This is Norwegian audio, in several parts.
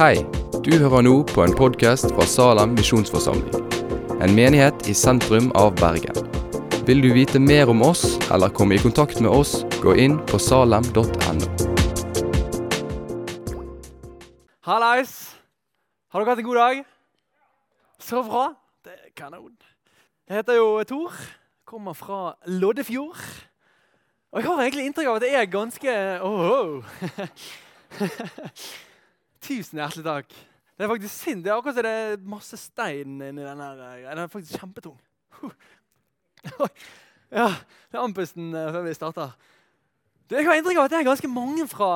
Hei, du hører nå på en podkast fra Salem misjonsforsamling. En menighet i sentrum av Bergen. Vil du vite mer om oss eller komme i kontakt med oss, gå inn på salem.no. Hallais! Har dere hatt en god dag? Så bra. Det er kanon. Jeg heter jo Tor. Kommer fra Loddefjord. Og jeg har egentlig inntrykk av at jeg er ganske oh, Tusen hjertelig takk. Det er faktisk synd. Det er akkurat som det er masse stein inni den her. Den er faktisk kjempetung. Ja, det er andpusten eh, før vi starter. Jeg har inntrykk av at det er ganske mange fra,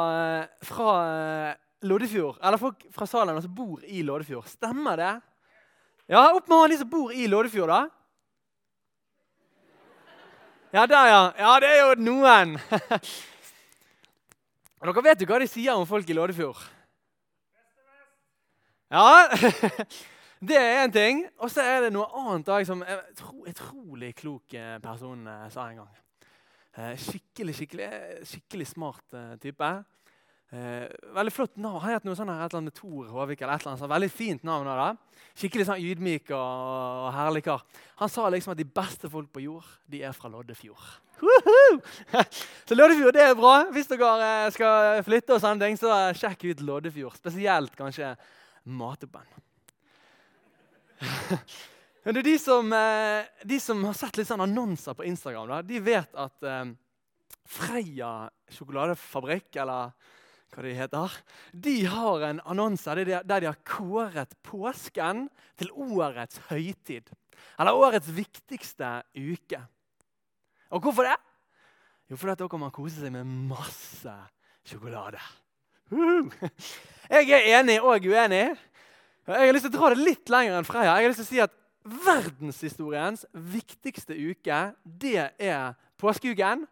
fra eh, Loddefjord, eller folk fra Salem som bor i Loddefjord. Stemmer det? Ja, Opp med de som bor i Loddefjord, da. Ja, der, ja. Ja, det er jo noen. Dere vet jo hva de sier om folk i Loddefjord. Ja, det er én ting. Og så er det noe annet da, som en utrolig klok eh, person eh, sa en gang. Eh, skikkelig, skikkelig, skikkelig smart type. veldig flott navn. Han het noe sånn her, et eller annet Tor Håvik. eller et eller annet. Veldig fint navn. Da. Skikkelig sånn ydmyk og, og herlig kar. Han sa liksom at de beste folk på jord, de er fra Loddefjord. Så Loddefjord det er bra. Hvis dere skal flytte, og sånne ting, så sjekk ut Loddefjord. Spesielt kanskje matoppen. Men de som, eh, de som, har sett litt sånn annonser på Instagram, da, de vet at eh, Freia sjokoladefabrikk, eller hva de heter, de har en annonse der de har kåret påsken til årets høytid. Eller årets viktigste uke. Og hvorfor det? Jo, fordi dere må kose seg med masse sjokolade. Jeg er enig og uenig. Jeg har lyst til å dra det litt lenger enn Freya. Jeg har lyst til å si at Verdenshistoriens viktigste uke det er påskeuken.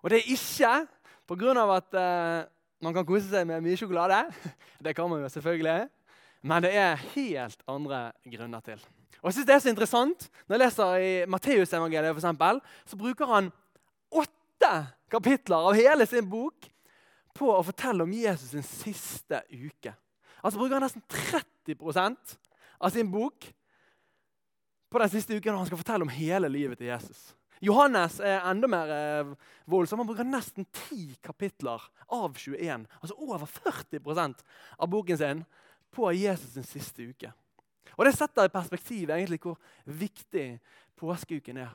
Og det er ikke pga. at uh, man kan kose seg med mye sjokolade. Det kan man jo selvfølgelig. Men det er helt andre grunner til. Og jeg synes det er så interessant, Når jeg leser i Matteusevangeliet, så bruker han åtte kapitler av hele sin bok på å fortelle om Jesus sin siste uke. Altså bruker han nesten 30% av sin bok på den siste uken når han skal fortelle om hele livet til Jesus. Johannes er enda mer eh, voldsom. Han bruker nesten 10 kapitler av 21, altså over 40% av boken sin, på Jesus sin siste uke. Og Det setter i perspektiv egentlig hvor viktig påskeuken er.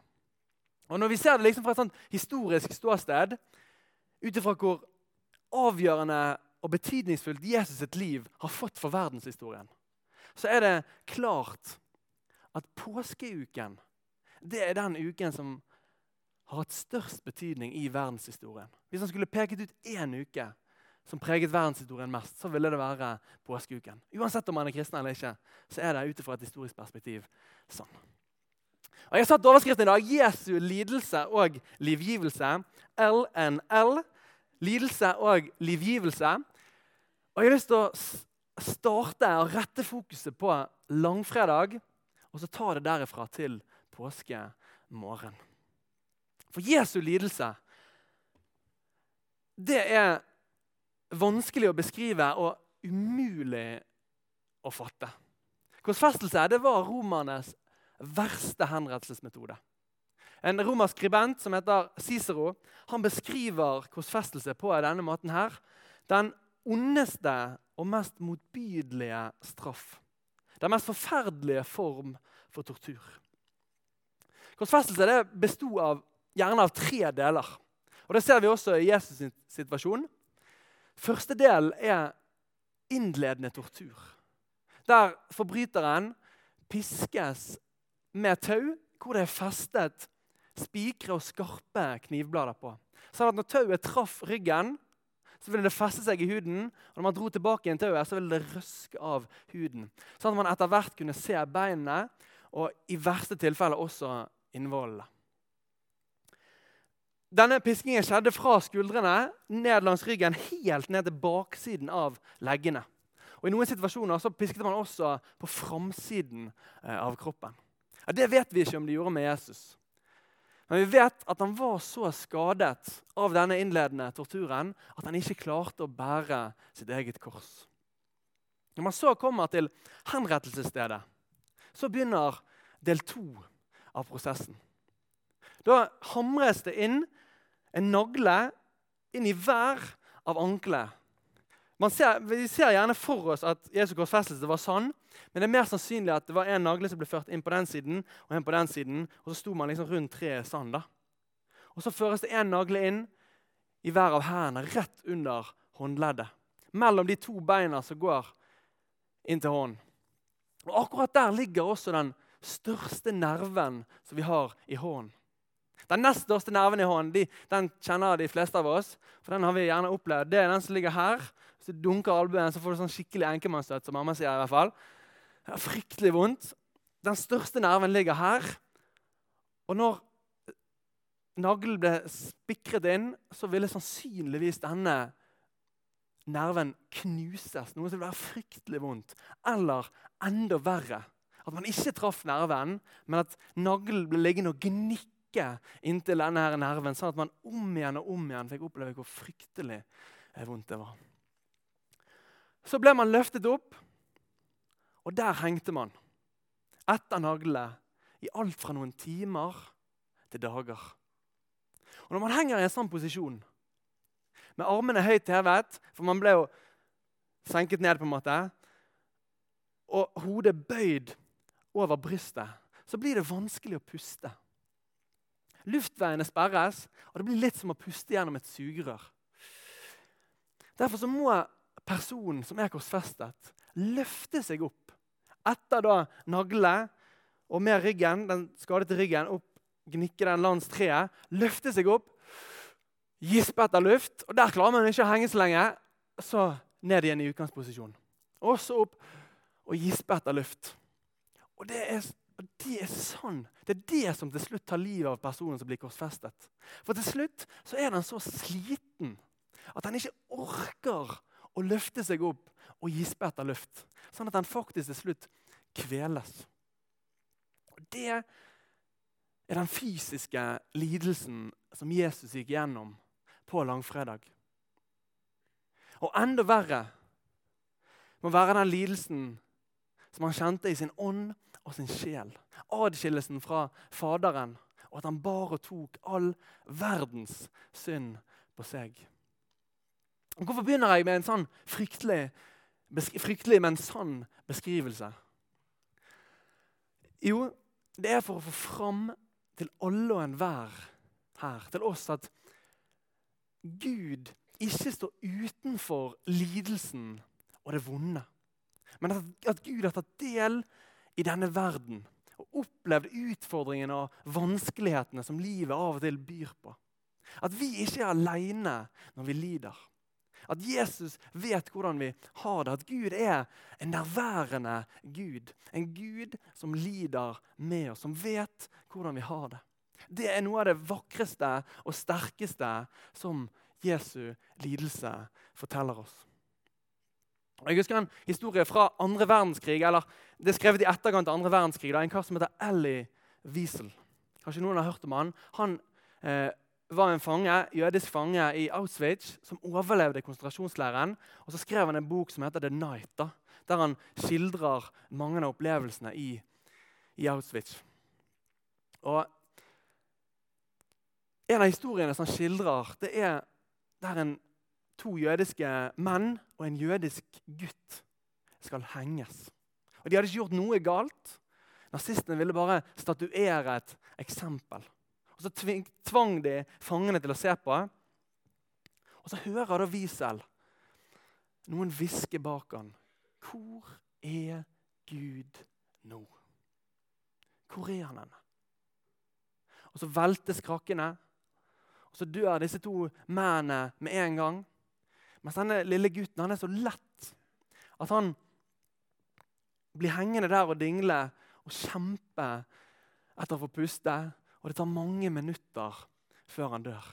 Og Når vi ser det liksom fra et sånt historisk ståsted, ut ifra hvor avgjørende og betydningsfullt Jesus sitt liv har fått for verdenshistorien, så er det klart at påskeuken det er den uken som har hatt størst betydning i verdenshistorien. Hvis han skulle peket ut én uke som preget verdenshistorien mest, så ville det være påskeuken. Uansett om man er kristen eller ikke, så er det ut fra et historisk perspektiv sånn. Og Jeg har satt overskriften i dag 'Jesu lidelse og livgivelse'. LNL lidelse og livgivelse. Og Jeg har lyst til å starte og rette fokuset på langfredag, og så ta det derifra til påskemorgen. For Jesu lidelse det er vanskelig å beskrive og umulig å fatte. Korsfestelse det var romernes verste henrettelsesmetode. En romersk skribent som heter Cicero, han beskriver korsfestelse på denne måten. her. Den ondeste og mest motbydelige straff. Den mest forferdelige form for tortur. Korsfestelse det besto av, gjerne av tre deler. Og Det ser vi også i Jesus' situasjon. Første del er innledende tortur. Der forbryteren piskes med tau, hvor det er festet spikre og skarpe knivblader på. Sånn at når tauet traff ryggen, så ville det feste seg i huden. Og når man dro tilbake igjen tauet, så ville det røske av huden. Sånn at man etter hvert kunne se beinene, og i verste tilfelle også innvollene. Denne piskingen skjedde fra skuldrene ned langs ryggen, helt ned til baksiden av leggene. Og I noen situasjoner så pisket man også på framsiden eh, av kroppen. Ja, det vet vi ikke om de gjorde med Jesus. Men vi vet at han var så skadet av denne innledende torturen at han ikke klarte å bære sitt eget kors. Når man så kommer til henrettelsesstedet, så begynner del to av prosessen. Da hamres det inn en nagle inn i hver av anklene. Ser, vi ser gjerne for oss at Jesu korsfestelse var sann, men det er mer sannsynlig at det var en nagle som ble ført inn på den siden, og en på den siden, og så sto man liksom rundt treet sand da. Og Så føres det en nagle inn i hver av hendene, rett under håndleddet. Mellom de to beina som går inn til hånden. Og Akkurat der ligger også den største nerven som vi har i hånden. Den nest største nerven i hånden de, den kjenner de fleste av oss. for den har vi gjerne opplevd. Det er den som ligger her. Du dunker albuen, så får du sånn skikkelig enkemannsstøt. som mamma sier i hvert fall. Det er fryktelig vondt. Den største nerven ligger her. Og når naglen ble spikret inn, så ville sannsynligvis denne nerven knuses. Noe som ville være fryktelig vondt. Eller enda verre. At man ikke traff nerven, men at naglen ble liggende og gnikke inntil denne her nerven, sånn at man om igjen og om igjen fikk oppleve hvor fryktelig vondt det var. Så ble man løftet opp, og der hengte man. Etter naglene i alt fra noen timer til dager. Og Når man henger i en sånn posisjon, med armene høyt hevet For man ble jo senket ned, på en måte, og hodet bøyd over brystet, så blir det vanskelig å puste. Luftveiene sperres, og det blir litt som å puste gjennom et sugerør. Derfor så må personen som er korsfestet, løfte seg opp etter da naglene og med ryggen, den skadete ryggen opp, gnikke den langs treet, løfte seg opp, gispe etter luft. og Der klarer man ikke å henge så lenge. Så ned igjen i utgangsposisjon. Og så opp og gispe etter luft. Og det er, det er sånn. Det er det som til slutt tar livet av personen som blir korsfestet. For til slutt så er den så sliten at den ikke orker å løfte seg opp og gispe etter luft. Sånn at den faktisk til slutt kveles. Og Det er den fysiske lidelsen som Jesus gikk gjennom på langfredag. Og enda verre må være den lidelsen som han kjente i sin ånd og sin sjel. Adskillelsen fra Faderen, og at han bare tok all verdens synd på seg. Hvorfor begynner jeg med en sånn fryktelig, fryktelig men sann beskrivelse? Jo, det er for å få fram til alle og enhver her, til oss, at Gud ikke står utenfor lidelsen og det vonde. Men at, at Gud har tatt del i denne verden og opplevd utfordringene og vanskelighetene som livet av og til byr på. At vi ikke er aleine når vi lider. At Jesus vet hvordan vi har det. At Gud er en nærværende Gud. En Gud som lider med oss, som vet hvordan vi har det. Det er noe av det vakreste og sterkeste som Jesu lidelse forteller oss. Jeg husker en historie fra andre verdenskrig. eller Det er skrevet i etterkant av andre verdenskrig. Er En kar som heter Ellie Wiesel. Kanskje noen har hørt om han. Han eh, var en fange, jødisk fange i Auschwitz som overlevde konsentrasjonsleiren. Og så skrev han en bok som heter The Night, da, der han skildrer mange av opplevelsene i, i Auschwitz. Og En av historiene som han skildrer, det er der en, to jødiske menn og en jødisk gutt skal henges. Og De hadde ikke gjort noe galt. Nazistene ville bare statuere et eksempel. Og Så tvang de fangene til å se på. Og så hører da Wiesel noen hviske bak han. Hvor er Gud nå? Hvor er han henne? Og Så veltes krakkene, og så dør disse to mennene med en gang. Mens denne lille gutten han er så lett at han blir hengende der og dingle og kjempe etter å få puste. Og det tar mange minutter før han dør.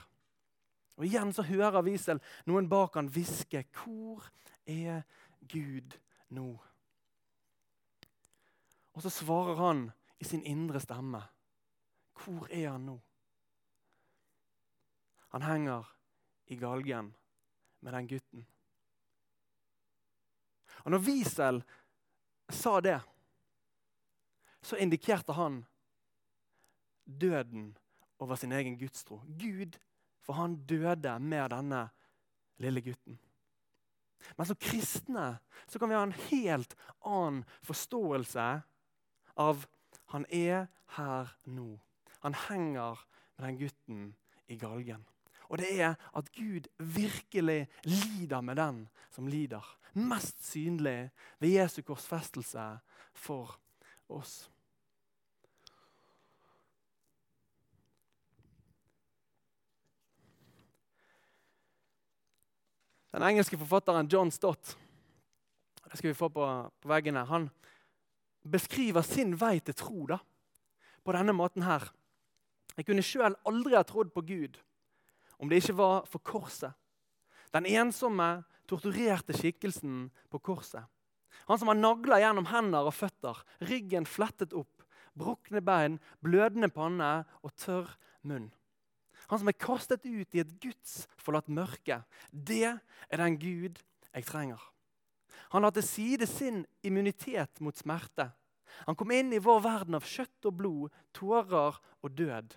Og Igjen så hører Wiesel noen bak han hviske 'Hvor er Gud nå?' Og så svarer han i sin indre stemme. 'Hvor er han nå?' Han henger i galgen med den gutten. Og når Wiesel sa det, så indikerte han døden over sin egen gudstro. Gud, for han døde med denne lille gutten. Men som kristne så kan vi ha en helt annen forståelse av han er her nå. Han henger med den gutten i galgen. Og det er at Gud virkelig lider med den som lider. Mest synlig ved Jesu korsfestelse for oss. Den engelske forfatteren John Stott det skal vi få på, på her, han beskriver sin vei til tro da, på denne måten her. Jeg kunne sjøl aldri ha trodd på Gud om det ikke var for korset. Den ensomme, torturerte skikkelsen på korset. Han som har nagla gjennom hender og føtter, ryggen flettet opp, brukne bein, blødende panne og tørr munn. Han som er kastet ut i et gudsforlatt mørke. Det er den Gud jeg trenger. Han la til side sin immunitet mot smerte. Han kom inn i vår verden av kjøtt og blod, tårer og død.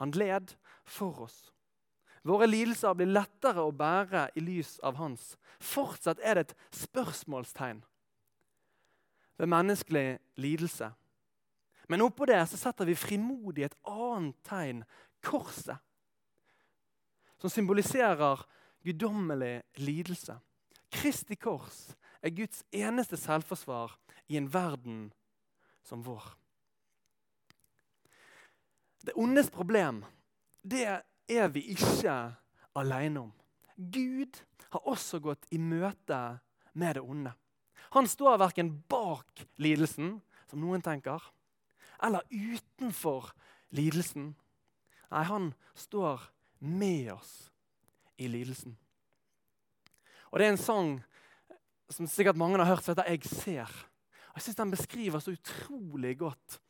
Han led for oss. Våre lidelser blir lettere å bære i lys av hans. Fortsatt er det et spørsmålstegn ved menneskelig lidelse. Men oppå det så setter vi frimodig et annet tegn korset som symboliserer guddommelig lidelse. Kristi kors er Guds eneste selvforsvar i en verden som vår. Det ondes problem det er vi ikke alene om. Gud har også gått i møte med det onde. Han står verken bak lidelsen, som noen tenker, eller utenfor lidelsen. Nei, han står med oss i lidelsen. Og Det er en sang som sikkert mange har hørt, som heter 'Jeg ser'. Og Jeg syns den beskriver så utrolig godt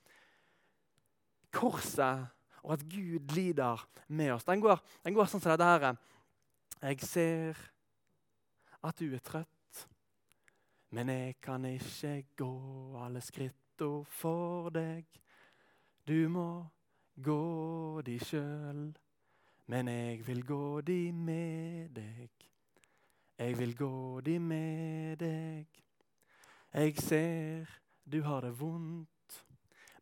korset og at Gud lider med oss. Den går, den går sånn som dette her. Jeg ser at du er trøtt, men jeg kan ikke gå alle skritta for deg. Du må gå de sjøl men jeg vil gå de med deg. Jeg vil gå de med deg. Jeg ser du har det vondt,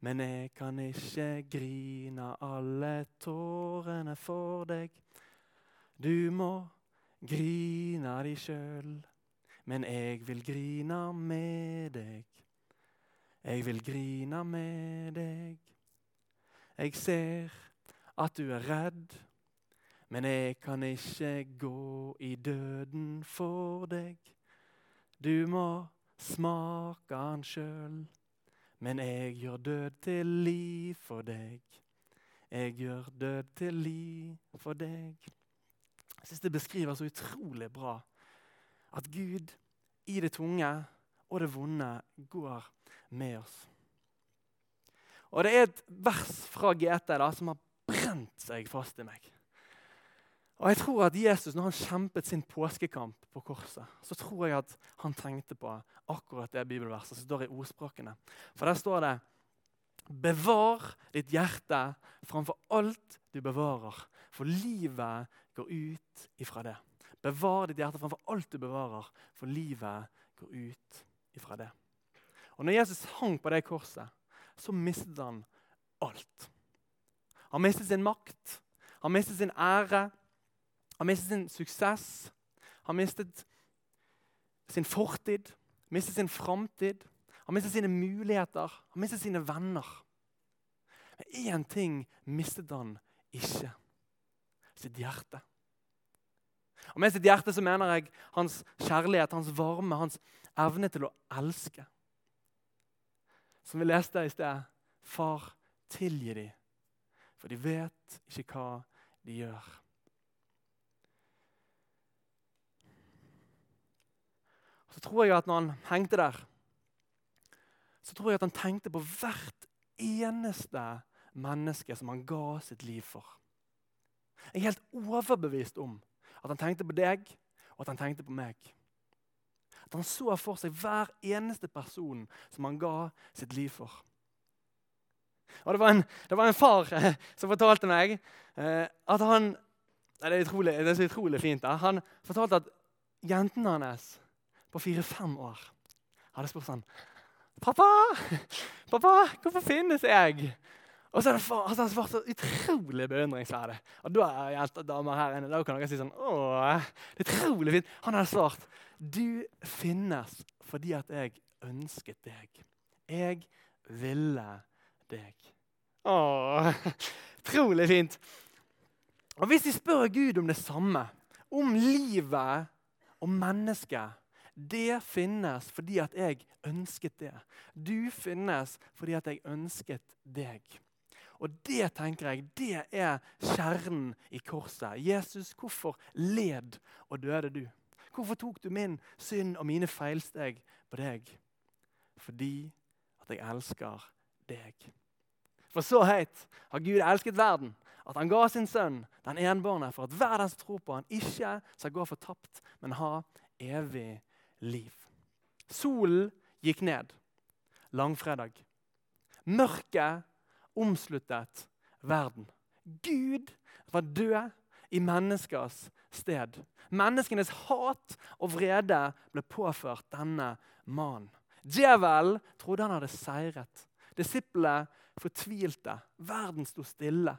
men jeg kan ikke grine alle tårene for deg. Du må grine de sjøl, men jeg vil grine med deg. Jeg vil grine med deg. Jeg ser at du er redd men jeg kan ikke gå i døden for deg. Du må smake han sjøl, men jeg gjør død til liv for deg. Jeg gjør død til liv for deg. Jeg syns det beskriver så utrolig bra at Gud i det tunge og det vonde går med oss. Og Det er et vers fra GT da, som har brent seg fast i meg. Og jeg tror at Jesus, når han kjempet sin påskekamp på korset, så tror jeg at han tenkte på akkurat det bibelverset som står i ordspråkene. For der står det Bevar ditt hjerte framfor alt du bevarer, for livet går ut ifra det. Bevar ditt hjerte framfor alt du bevarer, for livet går ut ifra det. Og når Jesus hang på det korset, så mistet han alt. Han mistet sin makt, han mistet sin ære, han mistet sin suksess, han mistet sin fortid, mistet sin framtid. Han mistet sine muligheter, han mistet sine venner. Men én ting mistet han ikke sitt hjerte. Og Med sitt hjerte så mener jeg hans kjærlighet, hans varme, hans evne til å elske. Som vi leste i sted. Far, tilgi dem, for de vet ikke hva de gjør. Så tror jeg at når han hengte der, så tror jeg at han tenkte på hvert eneste menneske som han ga sitt liv for. Jeg er helt overbevist om at han tenkte på deg, og at han tenkte på meg. At han så for seg hver eneste person som han ga sitt liv for. Og Det var en, det var en far eh, som fortalte meg eh, at han det er, utrolig, det er så utrolig fint. Da. Han fortalte at jentene hans på fire-fem år hadde spurt sånn 'Pappa, pappa, hvorfor finnes jeg?' Og så hadde han svart så utrolig beundringsverdig. Og da er damer her inne, da kan dere si sånn Åh, det er utrolig fint. Han hadde svart Du finnes fordi at jeg ønsket deg. Jeg ville deg. Åh, utrolig fint. Og Hvis de spør Gud om det samme, om livet og mennesket det finnes fordi at jeg ønsket det. Du finnes fordi at jeg ønsket deg. Og det tenker jeg, det er kjernen i korset. Jesus, hvorfor led og døde du? Hvorfor tok du min synd og mine feilsteg på deg? Fordi at jeg elsker deg. For så høyt har Gud elsket verden, at han ga sin sønn, den enbårne, for at hver den som tror på han ikke skal gå fortapt, men ha evig liv. Solen gikk ned langfredag. Mørket omsluttet verden. Gud var død i menneskers sted. Menneskenes hat og vrede ble påført denne mannen. Djevelen trodde han hadde seiret. Disiplene fortvilte. Verden sto stille.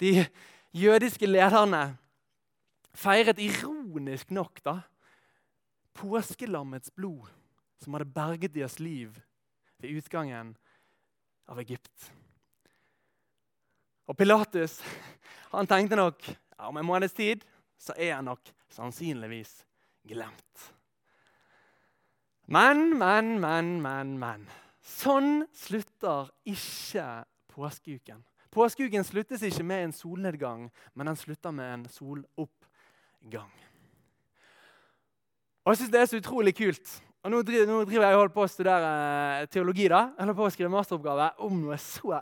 De jødiske lederne feiret ironisk nok da, påskelammets blod som hadde berget deres liv ved utgangen av Egypt. Og Pilatus han tenkte nok ja, om en måneds tid så er han nok sannsynligvis glemt. Men, men, men, men, men. Sånn slutter ikke påskeuken. Påskeuken sluttes ikke med en solnedgang, men den slutter med en soloppgang. Og jeg synes Det er så utrolig kult. Og Nå driver, nå driver jeg på å studere eh, teologi. da. Jeg holder på å skrive masteroppgave om noe så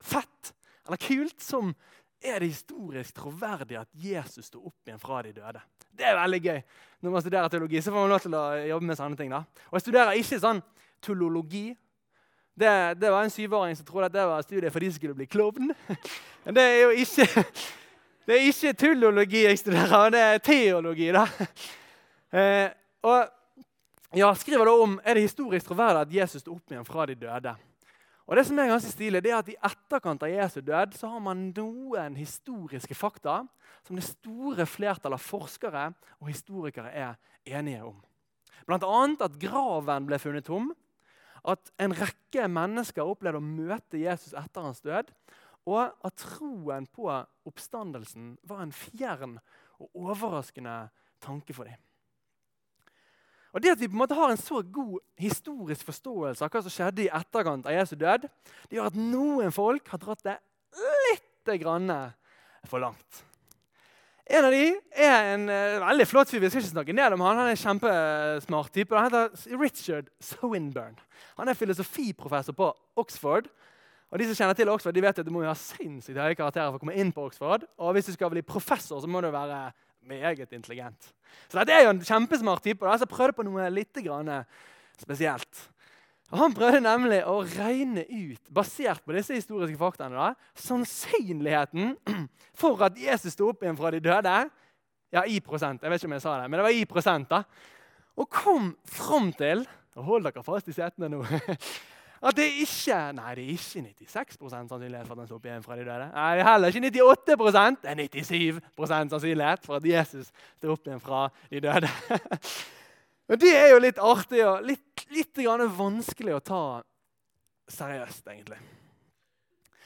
fett eller kult som er det historisk troverdig at Jesus sto opp igjen fra de døde. Det er veldig gøy. Når man studerer teologi, så får man lov til å jobbe med sånne ting. da. Og Jeg studerer ikke sånn tullologi. Det, det var en syvåring som trodde at det var studiet for de som skulle bli klovn. Men det er jo ikke, det er ikke tullologi jeg studerer, det er teologi. da. Eh, og ja, skriver da om er det historisk troverdig at Jesus sto opp igjen fra de døde. Og det som er ganske stilig, det er at I etterkant av Jesu død så har man noen historiske fakta som det store flertallet av forskere og historikere er enige om. Bl.a. at graven ble funnet tom, at en rekke mennesker opplevde å møte Jesus etter hans død, og at troen på oppstandelsen var en fjern og overraskende tanke for dem. Og Det at vi på en måte har en så god historisk forståelse av hva som skjedde i etterkant av Jesu død, det gjør at noen folk har dratt det litt for langt. En av de er en uh, veldig flott fyr. Vi skal ikke snakke ned om han. Han er en kjempesmart type. Han heter Richard Swinburne. Han er filosofiprofessor på Oxford. Og de som kjenner til Oxford, de vet at du må ha sinnssykt høye karakterer for å komme inn på Oxford. Og hvis du skal bli professor, så må du være meget intelligent. Så dette er jo en kjempesmart type. Da, jeg prøvde på noe litt spesielt. Og han prøvde nemlig å regne ut, basert på disse historiske faktaene, da, sannsynligheten for at Jesus sto opp igjen fra de døde. Ja, i prosent. Jeg vet ikke om jeg sa det, men det var i prosent. da. Og kom fram til og Hold dere fast i setene nå. At det ikke Nei, det er ikke 96 sannsynlighet for at han sto opp igjen fra de døde. Nei, det er heller ikke 98 Det er 97 sannsynlighet for at Jesus sto opp igjen fra de døde. Og Det er jo litt artig og litt, litt vanskelig å ta seriøst, egentlig.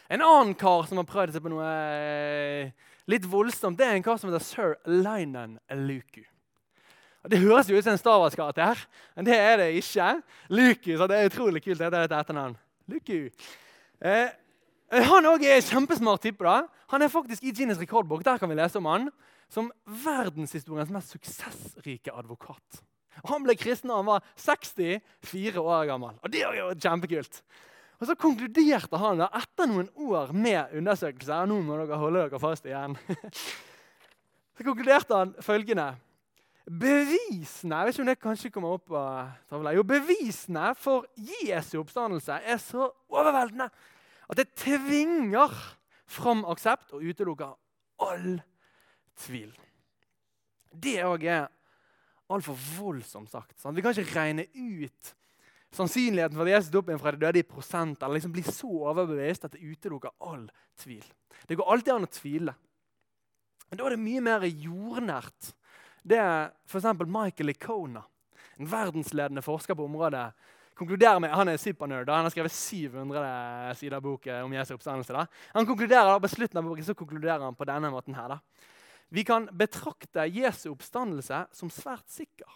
En annen kar som har prøvd seg på noe eh, litt voldsomt, det er en kar som heter sir Linan Luku. Og Det høres jo ut som en Star Wars-karakter, men det er det ikke. Luku, så det er utrolig kult. Det er et etternavn. Luku. Eh, han òg er en kjempesmart type. da. Han er faktisk i Guinness rekordbok. Der kan vi lese om han som verdenshistoriens mest suksessrike advokat. Han ble kristen da han var 64 år gammel. Og det er jo kjempekult. Og Så konkluderte han da, etter noen år med undersøkelser Nå må dere holde dere fast igjen. Så konkluderte han følgende. Bevisene om det kanskje kommer opp tavla, jo, bevisene for Jesu oppstandelse er så overveldende at det tvinger fram aksept og utelukker all tvil. Det òg er altfor voldsomt sagt. Sant? Vi kan ikke regne ut sannsynligheten for at Jesus opp igjen fra de døde i prosent, eller liksom bli så overbevist at det utelukker all tvil. Det går alltid an å tvile. Men da er det mye mer jordnært. Det er f.eks. Michael Icona, en verdensledende forsker på området, konkluderer med, Han er supernerd. Han har skrevet 700 sider bok om Jesu oppstandelse. Da. Han konkluderer da, På slutten av boken så konkluderer han på denne måten her. da. Vi kan betrakte Jesu oppstandelse som svært sikker.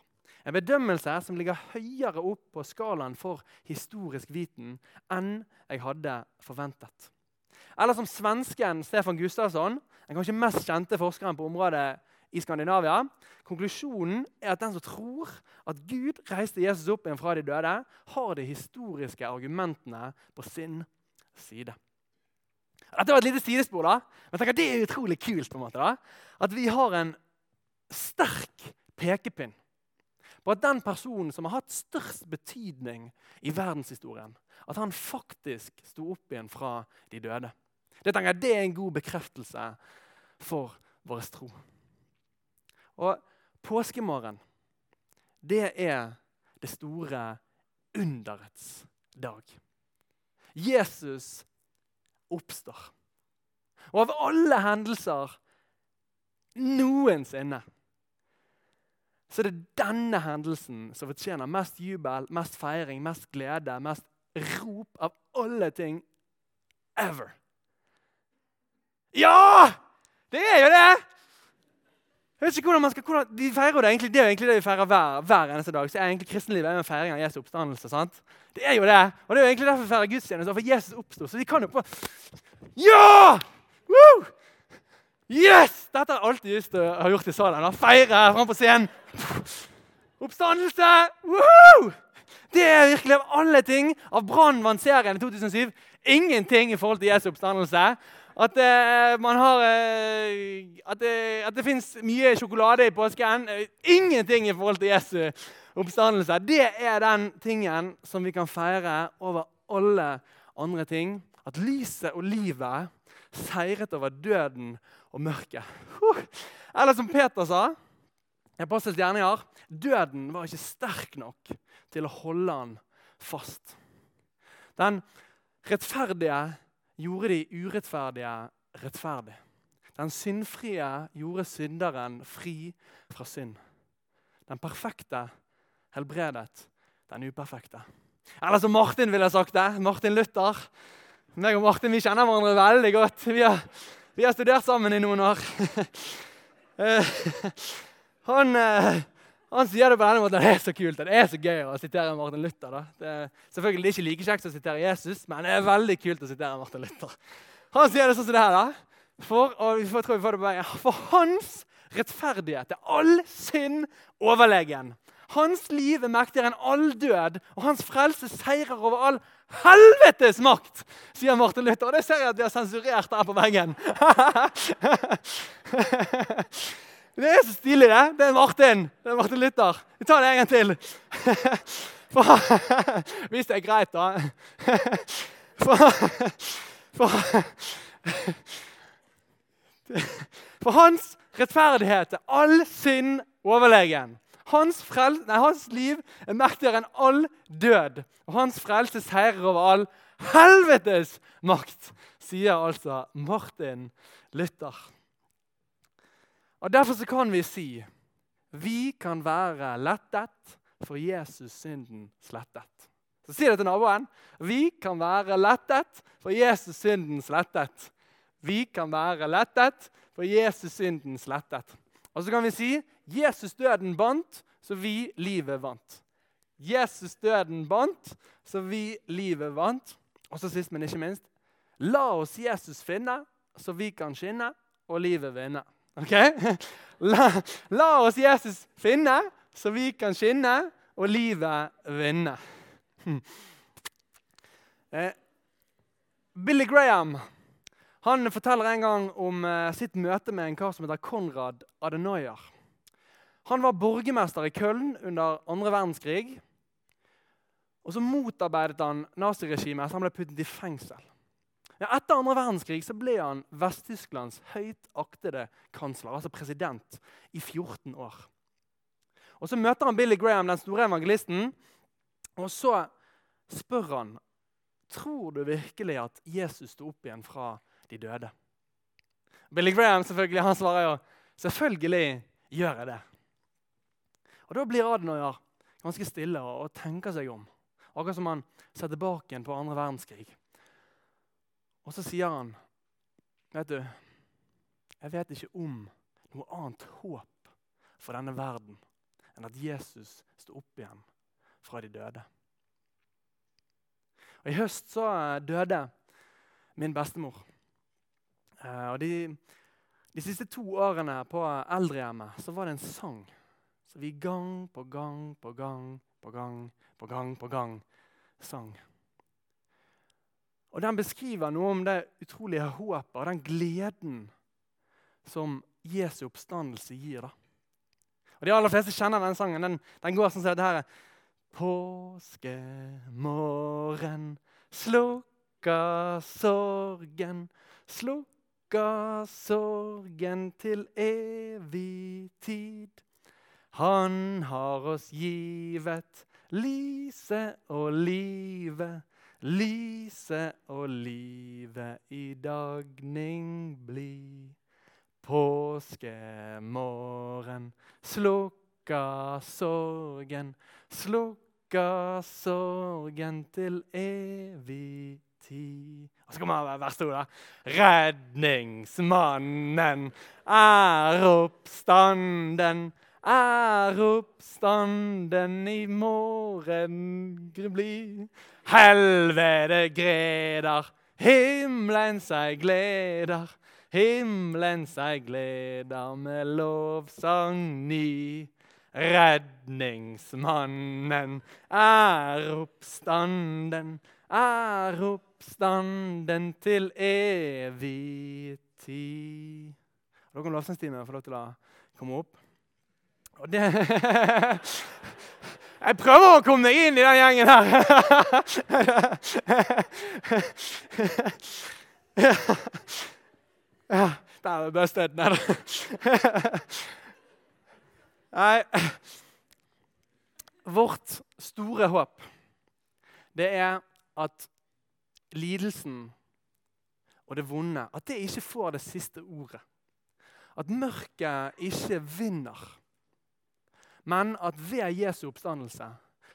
En bedømmelse som ligger høyere opp på skalaen for historisk viten enn jeg hadde forventet. Eller som svensken Stefan Gustavsson, den kanskje mest kjente forskeren på området i Skandinavia. Konklusjonen er at den som tror at Gud reiste Jesus opp igjen fra de døde, har de historiske argumentene på sin side. Dette var et lite sidespor, da. men tenker, det er utrolig kult. på en måte da. At vi har en sterk pekepinn på at den personen som har hatt størst betydning i verdenshistorien, at han faktisk sto opp igjen fra de døde. Det tenker det er en god bekreftelse for vår tro. Og påskemorgen, det er det store underets dag. Jesus oppstår. Og av alle hendelser noensinne så er det denne hendelsen som fortjener mest jubel, mest feiring, mest glede, mest rop av alle ting ever. Ja! Det er jo det! Jeg vet ikke hvordan man skal, hvordan, de feirer det egentlig, det er jo egentlig det vi feirer hver, hver eneste dag. så er egentlig Kristenlivet en feiring av Jesu oppstandelse. sant? Det er jo det. Og det er jo egentlig derfor vi feirer gudstjeneste, for Jesus oppsto. Så de kan jo på Ja! Woo! Yes! Dette har jeg alltid lyst til å ha gjort i salen. Feire fram på scenen. Oppstandelse! Woo! Det er virkelig av alle ting av Brannvann-serien i 2007 ingenting i forhold til Jesu oppstandelse. At, uh, har, uh, at, uh, at det fins mye sjokolade i påsken. ingenting i forhold til Jesu oppstandelse. Det er den tingen som vi kan feire over alle andre ting. At lyset og livet seiret over døden og mørket. Eller som Peter sa i Apostels gjerninger døden var ikke sterk nok til å holde han fast. Den rettferdige gjorde de urettferdige rettferdig. Den syndfrie gjorde synderen fri fra synd. Den perfekte helbredet den uperfekte. Eller som Martin ville sagt det. Martin Luther. Meg og Martin vi kjenner hverandre veldig godt. Vi har, vi har studert sammen i noen år. Eh, han, eh, han, sier det på denne måten. Det er så kult. Det er så gøy å sitere Martin Luther. Da. Det er selvfølgelig ikke like kjekt å sitere Jesus, men det er veldig kult å sitere Martin Luther. Han sier det sånn som det her. da. For, og vi får, tror vi får det på veien. For hans rettferdighet er all synd overlegen. Hans liv er mektigere enn all død, og hans frelse seirer over all helvetes makt, sier Martin Luther. Og det ser jeg at vi har sensurert her på veggen. Det er så stilig, det. Det er Martin. Det er Martin Luther. Vi tar det en gang til. For, hvis det er greit, da. For, for, for hans rettferdighet er all synd overlegen. Hans, frel, nei, hans liv er mektigere enn all død. Og hans frelse seirer over all helvetes makt, sier altså Martin Luther. Og Derfor så kan vi si vi kan være lettet, for Jesus synden slettet. Så Si det til naboen. Vi kan være lettet, for Jesus synden slettet. Vi kan være lettet, for Jesus synden slettet. Og så kan vi si Jesus døden bandt, så vi livet vant. Jesus døden bandt, så vi livet vant. Og så sist, men ikke minst La oss Jesus finne, så vi kan skinne og livet vinne. Ok? La, la oss Jesus finne, så vi kan skinne og livet vinne. Hm. Eh, Billy Graham han forteller en gang om eh, sitt møte med en kar som heter Konrad Adenauer. Han var borgermester i Köln under andre verdenskrig. Og så motarbeidet han naziregimet, så han ble puttet i fengsel. Ja, etter andre verdenskrig så ble han Vest-Tysklands høyt aktede kansler, altså president, i 14 år. Og Så møter han Billy Graham, den store evangelisten, og så spør han tror du virkelig at Jesus sto opp igjen fra de døde. Billy Graham selvfølgelig, han svarer jo selvfølgelig gjør jeg det. Og Da blir Adenauer ganske stille og, og tenker seg om. Akkurat som han ser tilbake igjen på andre verdenskrig. Og så sier han, 'Vet du, jeg vet ikke om noe annet håp for denne verden enn at Jesus sto opp igjen fra de døde.' Og I høst så døde min bestemor. Eh, og de, de siste to årene på eldrehjemmet så var det en sang som vi gang på gang på gang på gang på gang på gang sang. Og Den beskriver noe om det utrolige håpet og den gleden som Jesu oppstandelse gir. da. Og De aller fleste kjenner den sangen. Den, den går sånn som dette her. Påskemorgen slukka sorgen, slukka sorgen til evig tid. Han har oss givet lyset og livet, lyset og livet i dagning bli. Påskemorgen slukka sorgen, slukka sorgen til evig tid. Og så kommer verste ordet. Redningsmannen er oppstanden er oppstanden i morgen bli. Helvete greder, himmelen seg gleder. Himmelen seg gleder med lovsang ny. Redningsmannen er oppstanden, er oppstanden til evig tid. Da kan lovsangstimen få lov til å komme opp. Og det Jeg prøver å komme meg inn i den gjengen her. Ja, der er her Nei Vårt store håp, det er at lidelsen og det vonde at det ikke får det siste ordet. At mørket ikke vinner men at ved Jesu oppstandelse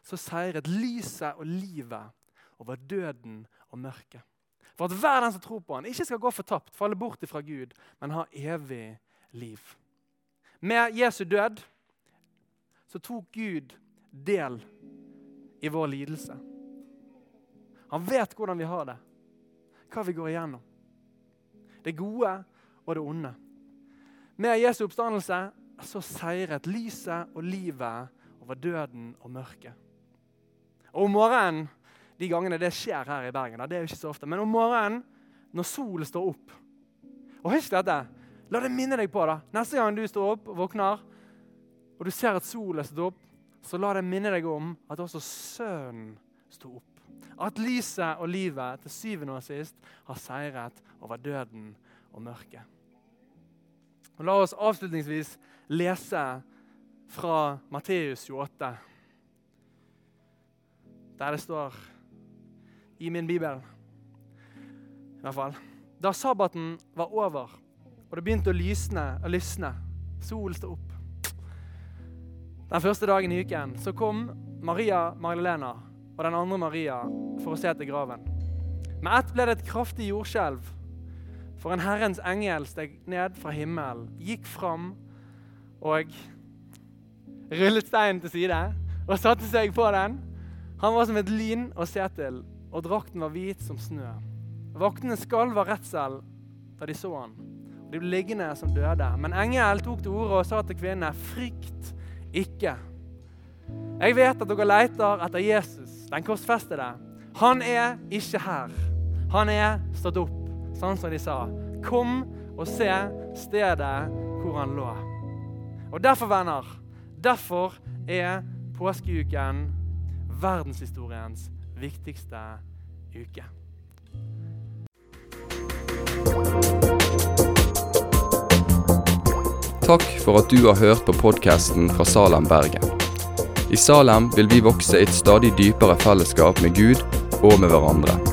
så seiret lyset og livet over døden og mørket. For at hver den som tror på han ikke skal gå fortapt, falle bort ifra Gud, men ha evig liv. Med Jesu død så tok Gud del i vår lidelse. Han vet hvordan vi har det, hva vi går igjennom. Det gode og det onde. Med Jesu oppstandelse så seiret lyset og livet over døden og mørket. Og om morgenen, de gangene det skjer her i Bergen, det er jo ikke så ofte, men om morgenen når solen står opp Og husk dette. La det minne deg på det. Neste gang du står opp og våkner, og du ser at solen står opp, så la det minne deg om at også Sønnen sto opp. At lyset og livet til syvende og sist har seiret over døden og mørket. Og La oss avslutningsvis lese fra Matteus 28, der det står i min bibel i hvert fall. Da sabbaten var over og det begynte å lysne og lysne, solen sto opp Den første dagen i uken så kom Maria Magdalena og den andre Maria for å se til graven. Med ett ble det et kraftig jordskjelv for en Herrens engel steg ned fra himmelen, gikk fram og rullet steinen til side og satte seg på den. Han var som et lyn å se til, og drakten var hvit som snø. Vaktene skalv av redsel da de så han. De ble liggende som døde. Men engelen tok til orde og sa til kvinnene, frykt ikke. Jeg vet at dere leter etter Jesus, den korsfestede. Han er ikke her. Han er stått opp sånn som de sa. Kom og se stedet hvor han lå. Og Derfor, venner, Derfor er påskeuken verdenshistoriens viktigste uke. Takk for at du har hørt på podkasten fra Salem, Bergen. I Salem vil vi vokse i et stadig dypere fellesskap med Gud og med hverandre.